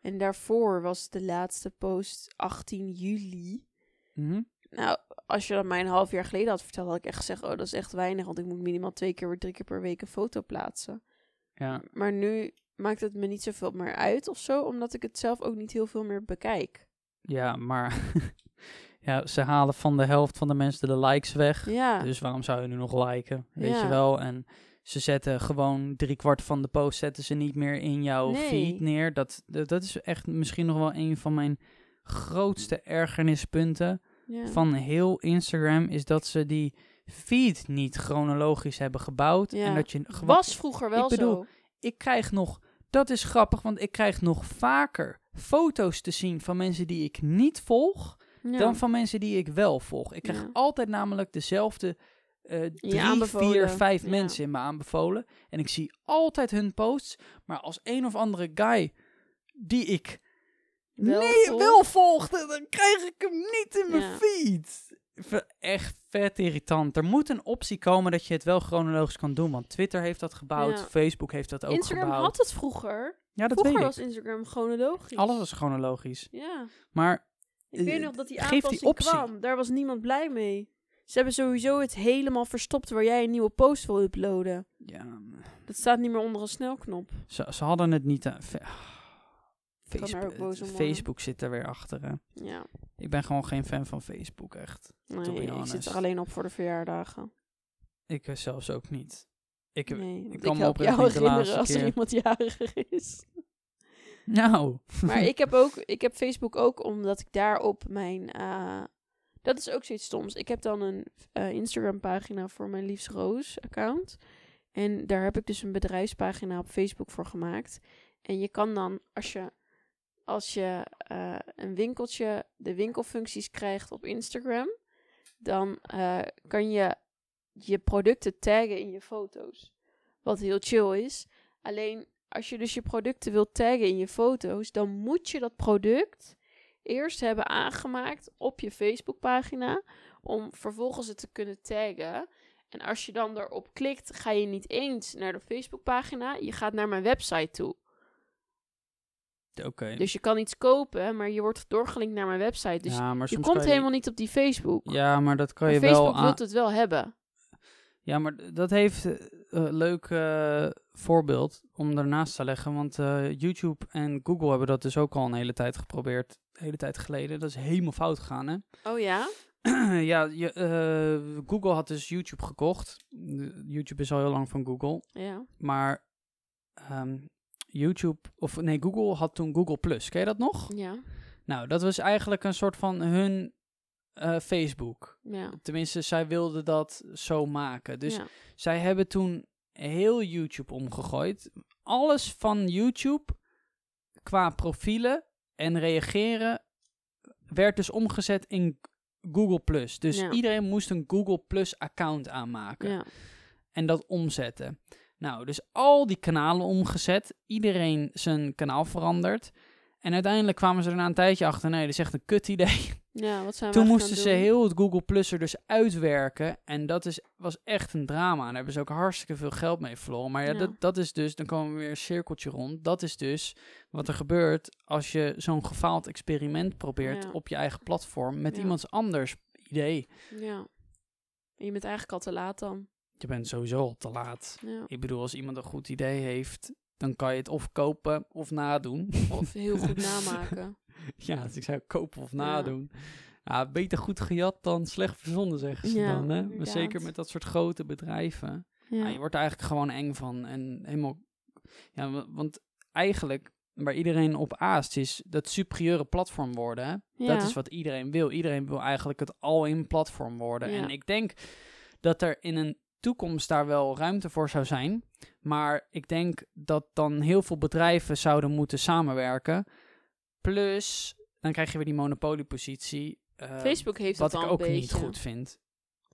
En daarvoor was de laatste post 18 juli. Mhm. Nou, als je dat mij een half jaar geleden had verteld, had ik echt gezegd, oh, dat is echt weinig, want ik moet minimaal twee keer, drie keer per week een foto plaatsen. Ja, Maar nu maakt het me niet zoveel meer uit of zo, omdat ik het zelf ook niet heel veel meer bekijk. ja, maar ja, ze halen van de helft van de mensen de likes weg. Ja, Dus waarom zou je nu nog liken? Weet Ja. je wel? En ze zetten gewoon drie kwart van de post zetten ze niet meer in jouw Nee. feed neer. Dat, dat, dat is echt misschien nog wel een van mijn grootste ergernispunten ja. van heel Instagram. Is dat ze die feed niet chronologisch hebben gebouwd. Ja. En dat je gewoon. was vroeger wel ik bedoel, zo. Ik krijg nog. Dat is grappig, want ik krijg nog vaker foto's te zien van mensen die ik niet volg Ja. dan van mensen die ik wel volg. Ik krijg altijd namelijk dezelfde eh drie, aanbevolen, vier, vijf ja. mensen in me aanbevolen. En ik zie altijd hun posts. Maar als een of andere guy die ik Wel nee, volgt. wel volgde, dan krijg ik hem niet in mijn Ja. feed. Echt vet irritant. Er moet een optie komen dat je het wel chronologisch kan doen. Want Twitter heeft dat gebouwd, Ja. Facebook heeft dat ook Instagram gebouwd. had het vroeger. ja, dat vroeger weet ik. was Instagram chronologisch. Alles was chronologisch. Ja. Maar Ik Eh, weet nog dat die aanpassing kwam. Daar was niemand blij mee. Ze hebben sowieso het helemaal verstopt waar jij een nieuwe post wil uploaden. ja, Dat staat niet meer onder een snelknop. Ze, ze hadden het niet. aan er Facebook. Facebook zit er weer achter. Hè. Ja. Ik ben gewoon geen fan van Facebook, echt. Nee, ik zit er alleen op voor de verjaardagen. Ik eh, zelfs ook niet. Ik, heb- Nee, want kan ik me oprecht niet de laatste als er keer- iemand jarig is. Nou, Maar ik heb ook, ik heb Facebook ook omdat ik daarop mijn, eh, dat is ook zoiets stoms. Ik heb dan een eh, Instagram pagina voor mijn Liefs Roos account. En daar heb ik dus een bedrijfspagina op Facebook voor gemaakt. En je kan dan, als je, als je eh, een winkeltje, de winkelfuncties krijgt op Instagram, dan eh, kan je je producten taggen in je foto's. Wat heel chill is. Alleen als je dus je producten wilt taggen in je foto's, dan moet je dat product eerst hebben aangemaakt op je Facebookpagina. Om vervolgens het te kunnen taggen. En als je dan erop klikt, ga je niet eens naar de Facebookpagina. Je gaat naar mijn website toe. Oké. Dus je kan iets kopen, maar je wordt doorgelinkt naar mijn website. Dus ja, je komt je- helemaal niet op die Facebook. Ja, maar dat kan Maar je Facebook wel... wil aan- het wel hebben. Ja, maar dat heeft eh, een leuk eh, voorbeeld om daarnaast te leggen. Want eh, YouTube en Google hebben dat dus ook al een hele tijd geprobeerd. Een hele tijd geleden. Dat is helemaal fout gegaan, hè? Oh ja? ja, je, eh, Google had dus YouTube gekocht. De- YouTube is al heel lang van Google. Ja. Maar ehm, YouTube, of nee, Google had toen Google Plus. Ken je dat nog? Ja. Nou, dat was eigenlijk een soort van hun eh, Facebook. Ja. Tenminste, zij wilden dat zo maken. Dus ja. zij hebben toen heel YouTube omgegooid. Alles van YouTube qua profielen en reageren werd dus omgezet in Google Plus. Dus Ja. iedereen moest een Google Plus account aanmaken ja. en dat omzetten. Nou, dus al die kanalen omgezet, iedereen zijn kanaal veranderd. En uiteindelijk kwamen ze er na een tijdje achter, nee, dat is echt een kut idee. Ja, wat zijn we Toen moesten ze doen? heel het Google Plus er dus uitwerken. En dat is, was echt een drama. En daar hebben ze ook hartstikke veel geld mee verloren. Maar ja, Ja. Dat, dat is dus, dan komen we weer een cirkeltje rond. Dat is dus wat er gebeurt als je zo'n gefaald experiment probeert Ja. op je eigen platform met iemands anders idee. Ja. En je bent eigenlijk al te laat dan. Je bent sowieso al te laat. Ik bedoel, als iemand een goed idee heeft, dan kan je het of kopen of nadoen. Of heel goed namaken. ja, dus ik zou kopen of nadoen. Ja, beter goed gejat dan slecht verzonnen, zeggen ze Ja, dan. Hè? Maar zeker met dat soort grote bedrijven. Ja. Je wordt er eigenlijk gewoon eng van. En helemaal... Ja, wa- want eigenlijk, waar iedereen op aast, is dat superieure platform worden. Hè? Dat is wat iedereen wil. Iedereen wil eigenlijk het all-in platform worden. En ik denk dat er in een toekomst daar wel ruimte voor zou zijn. Maar ik denk dat dan heel veel bedrijven zouden moeten samenwerken. Plus, dan krijg je weer die monopoliepositie. eh, Facebook heeft wat dat ik al ook een niet beetje. goed vind.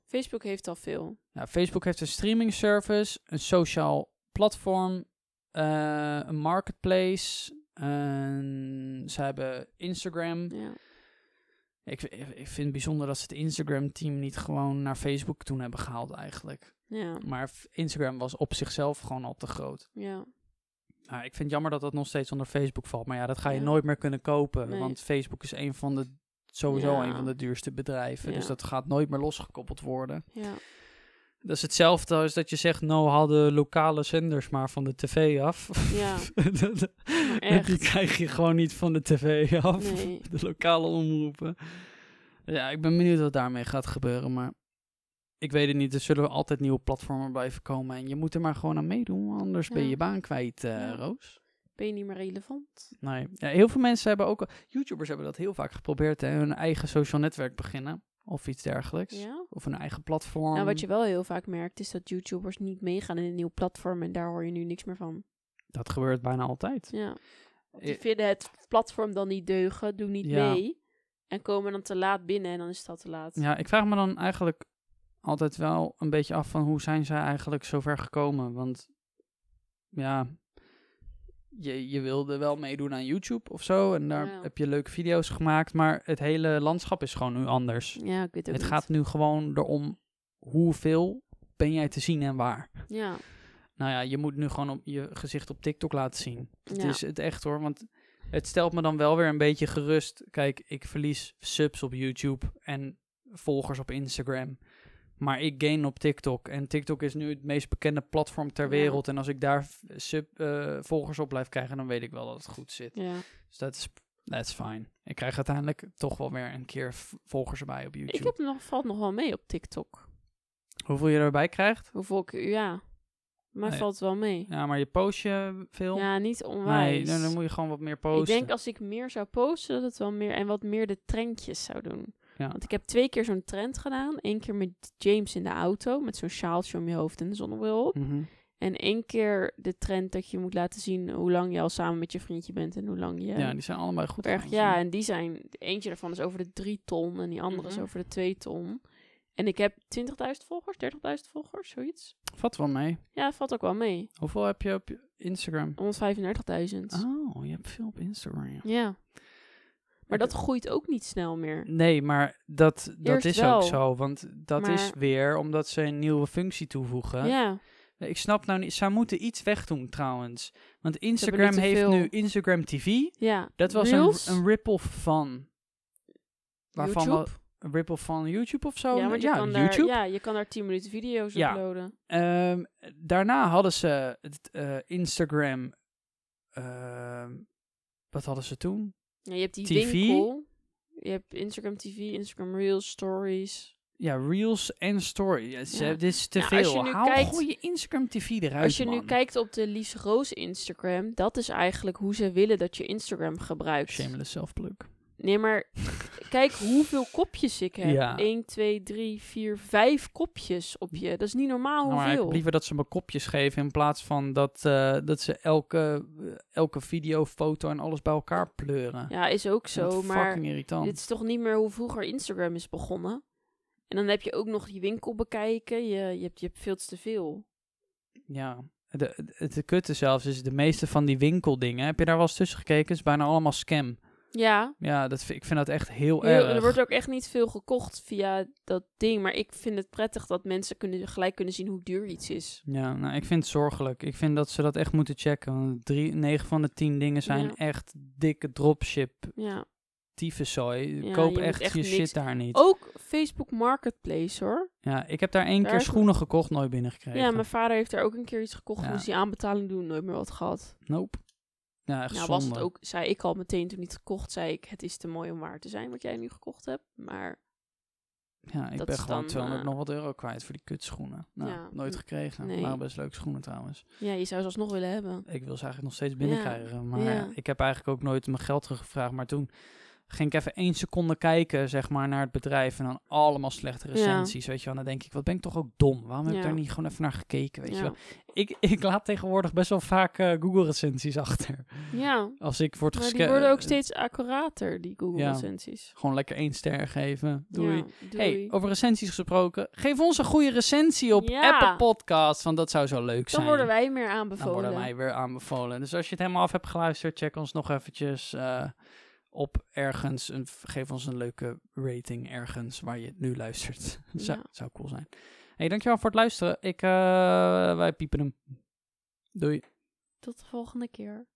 Facebook heeft al veel. Nou, Facebook heeft een streaming service, een sociaal platform, eh, een marketplace. ze hebben Instagram. Ja. Ik, ik ik vind het bijzonder dat ze het Instagram-team niet gewoon naar Facebook toen hebben gehaald eigenlijk. Ja. Maar f- Instagram was op zichzelf gewoon al te groot. Ja. Nou, ik vind het jammer dat dat nog steeds onder Facebook valt. Maar ja, dat ga je Ja. nooit meer kunnen kopen. Nee. Want Facebook is een van de, sowieso Ja. een van de duurste bedrijven. Dus dat gaat nooit meer losgekoppeld worden. Ja. Dat is hetzelfde als dat je zegt, nou haal de lokale zenders maar van de tv af. Ja. Die krijg je gewoon niet van de tv af. Nee. De lokale omroepen. Ja, ik ben benieuwd wat daarmee gaat gebeuren, maar ik weet het niet. Er zullen altijd nieuwe platformen blijven komen en je moet er maar gewoon aan meedoen, anders ben je je baan kwijt, eh, Ja. Roos. Ben je niet meer relevant? Nee. Ja, heel veel mensen hebben ook, YouTubers hebben dat heel vaak geprobeerd, hè, hun eigen social netwerk beginnen of iets dergelijks. Of hun eigen platform. Nou, wat je wel heel vaak merkt, is dat YouTubers niet meegaan in een nieuw platform. En daar hoor je nu niks meer van. Dat gebeurt bijna altijd. Ja. Die Eh, vinden het platform dan niet deugen, doen niet mee. En komen dan te laat binnen en dan is het al te laat. Ja, ik vraag me dan eigenlijk altijd wel een beetje af van hoe zijn zij eigenlijk zover gekomen? Want ja, je, je wilde wel meedoen aan YouTube of zo en daar Ja. heb je leuke video's gemaakt, maar het hele landschap is gewoon nu anders. Ja, ik weet ook Het niet. gaat nu gewoon erom hoeveel ben jij te zien en waar. Ja, Nou ja, je moet nu gewoon op je gezicht op TikTok laten zien. Het Ja. is het echt hoor, want het stelt me dan wel weer een beetje gerust. Kijk, ik verlies subs op YouTube en volgers op Instagram. Maar ik gain op TikTok. En TikTok is nu het meest bekende platform ter Ja. wereld. En als ik daar sub, eh, volgers op blijf krijgen, dan weet ik wel dat het goed zit. ja. Dus dat is that's fine. Ik krijg uiteindelijk toch wel weer een keer volgers erbij op YouTube. Ik heb nog, valt nog wel mee op TikTok. Hoeveel je erbij krijgt? Hoeveel ik, ja. Maar Nee. valt wel mee. Ja, maar je post je veel? Ja, niet nee, onwijs. dan, dan moet je gewoon wat meer ik posten. denk als ik meer zou posten, dat het wel meer en wat meer de trendjes zou doen. Ja. Want ik heb twee keer zo'n trend gedaan. Eén keer met James in de auto, met zo'n sjaaltje om je hoofd en de zonnebril op. Mhm. En één keer de trend dat je moet laten zien hoe lang je al samen met je vriendje bent en hoe lang je... Ja, die zijn allebei goed. erg, ja, en die zijn... Eentje daarvan is over de drie ton en die andere is Mhm. over de twee ton. En ik heb 20.000 volgers, 30.000 volgers, zoiets. Vat wel mee. Ja, valt ook wel mee. Hoeveel heb je op Instagram? 135.000. Oh, je hebt veel op Instagram. Ja. Maar dat groeit ook niet snel meer. Nee, maar dat, dat Eerst is wel. ook zo. Want dat is Maar- weer omdat ze een nieuwe functie toevoegen. Ja, Ik snap nou niet. Zij moeten iets wegdoen trouwens. Want Instagram heeft veel. nu Instagram TV. ja. Dat was Reels? een, een ripple van. Waarvan YouTube? een ripple van YouTube of zo? ja, want je, kan YouTube. Daar, ja, je kan daar 10 minuten video's Ja. uploaden. Ehm, daarna hadden ze het eh, Instagram. ehm, wat hadden ze toen? Ja, je hebt die TV? winkel. Je hebt Instagram TV, Instagram Reels, Stories. Ja, Reels en Story. Ja. Dit is te Nou, als veel. je nu Haal kijkt- je Instagram TV eruit, Als je nu kijkt op de Lies Roos Instagram, dat is eigenlijk hoe ze willen dat je Instagram gebruikt. Shameless self-plug. Nee, maar kijk hoeveel kopjes ik heb. Ja. 1, 2, 3, 4, 5 kopjes op je. Dat is niet normaal Nou, maar ik hoeveel. heb liever dat ze me kopjes geven in plaats van dat, eh, dat ze elke, elke video, foto en alles bij elkaar pleuren. Ja, is ook zo. Maar fucking irritant. dit is toch niet meer hoe vroeger Instagram is begonnen. En dan heb je ook nog die winkel bekijken. Je, je, hebt, je hebt veel te veel. Ja, de, de kutte zelfs is de meeste van die winkeldingen. Heb je daar wel eens tussen gekeken? Is bijna allemaal scam. Ja, Ja, dat, vind- ik vind dat echt heel, heel- erg. er wordt ook echt niet veel gekocht via dat ding. Maar ik vind het prettig dat mensen kunnen, gelijk kunnen zien hoe duur iets is. Ja, nou, ik vind het zorgelijk. Ik vind dat ze dat echt moeten checken. Want drie, negen van de tien dingen zijn Ja. echt dikke dropship Ja. tyfuszooi. Ja, Koop je echt, echt je niks- shit daar niet. Ook Facebook Marketplace hoor. Ja, ik heb daar één Daar keer schoenen gekocht, nooit binnengekregen. Ja, mijn vader heeft daar ook een keer iets gekocht. Ja. Moest die aanbetaling doen, nooit meer wat gehad. Nope. Ja, echt Nou zonde. was het ook, zei ik al meteen toen hij het gekocht, zei ik, het is te mooi om waar te zijn wat jij nu gekocht hebt. Maar Ja, ik Dat ben gewoon dan, 200 eh, nog wat euro kwijt voor die kutschoenen. Nou, Ja, nooit gekregen. nee. Maar best leuke schoenen trouwens. ja, je zou ze alsnog willen hebben. Ik wil ze eigenlijk nog steeds binnenkrijgen. Maar ja. ik heb eigenlijk ook nooit mijn geld teruggevraagd. Maar toen ging ik even één seconde kijken, zeg maar, naar het bedrijf. En dan allemaal slechte recensies, weet je wel. Dan denk ik, wat ben ik toch ook dom. Waarom heb ik Ja. daar niet gewoon even naar gekeken, weet je wel. Ik, ik laat tegenwoordig best wel vaak eh, Google-recensies achter. ja, Als ik word maar die worden ook steeds accurater, die Google Ja. recensies. Gewoon lekker één ster geven. Doei. Hey, over recensies gesproken. Geef ons een goede recensie op. Apple Podcast, want dat zou zo leuk zijn. Dan worden wij meer Dan aanbevolen. worden wij weer aanbevolen. Dus als je het helemaal af hebt geluisterd, check ons nog eventjes eh, op ergens. Een, geef ons een leuke rating ergens waar je nu luistert. zou, Ja. zou cool zijn. Hey, dankjewel voor het luisteren. Ik, eh, wij piepen hem. Doei. Tot de volgende keer.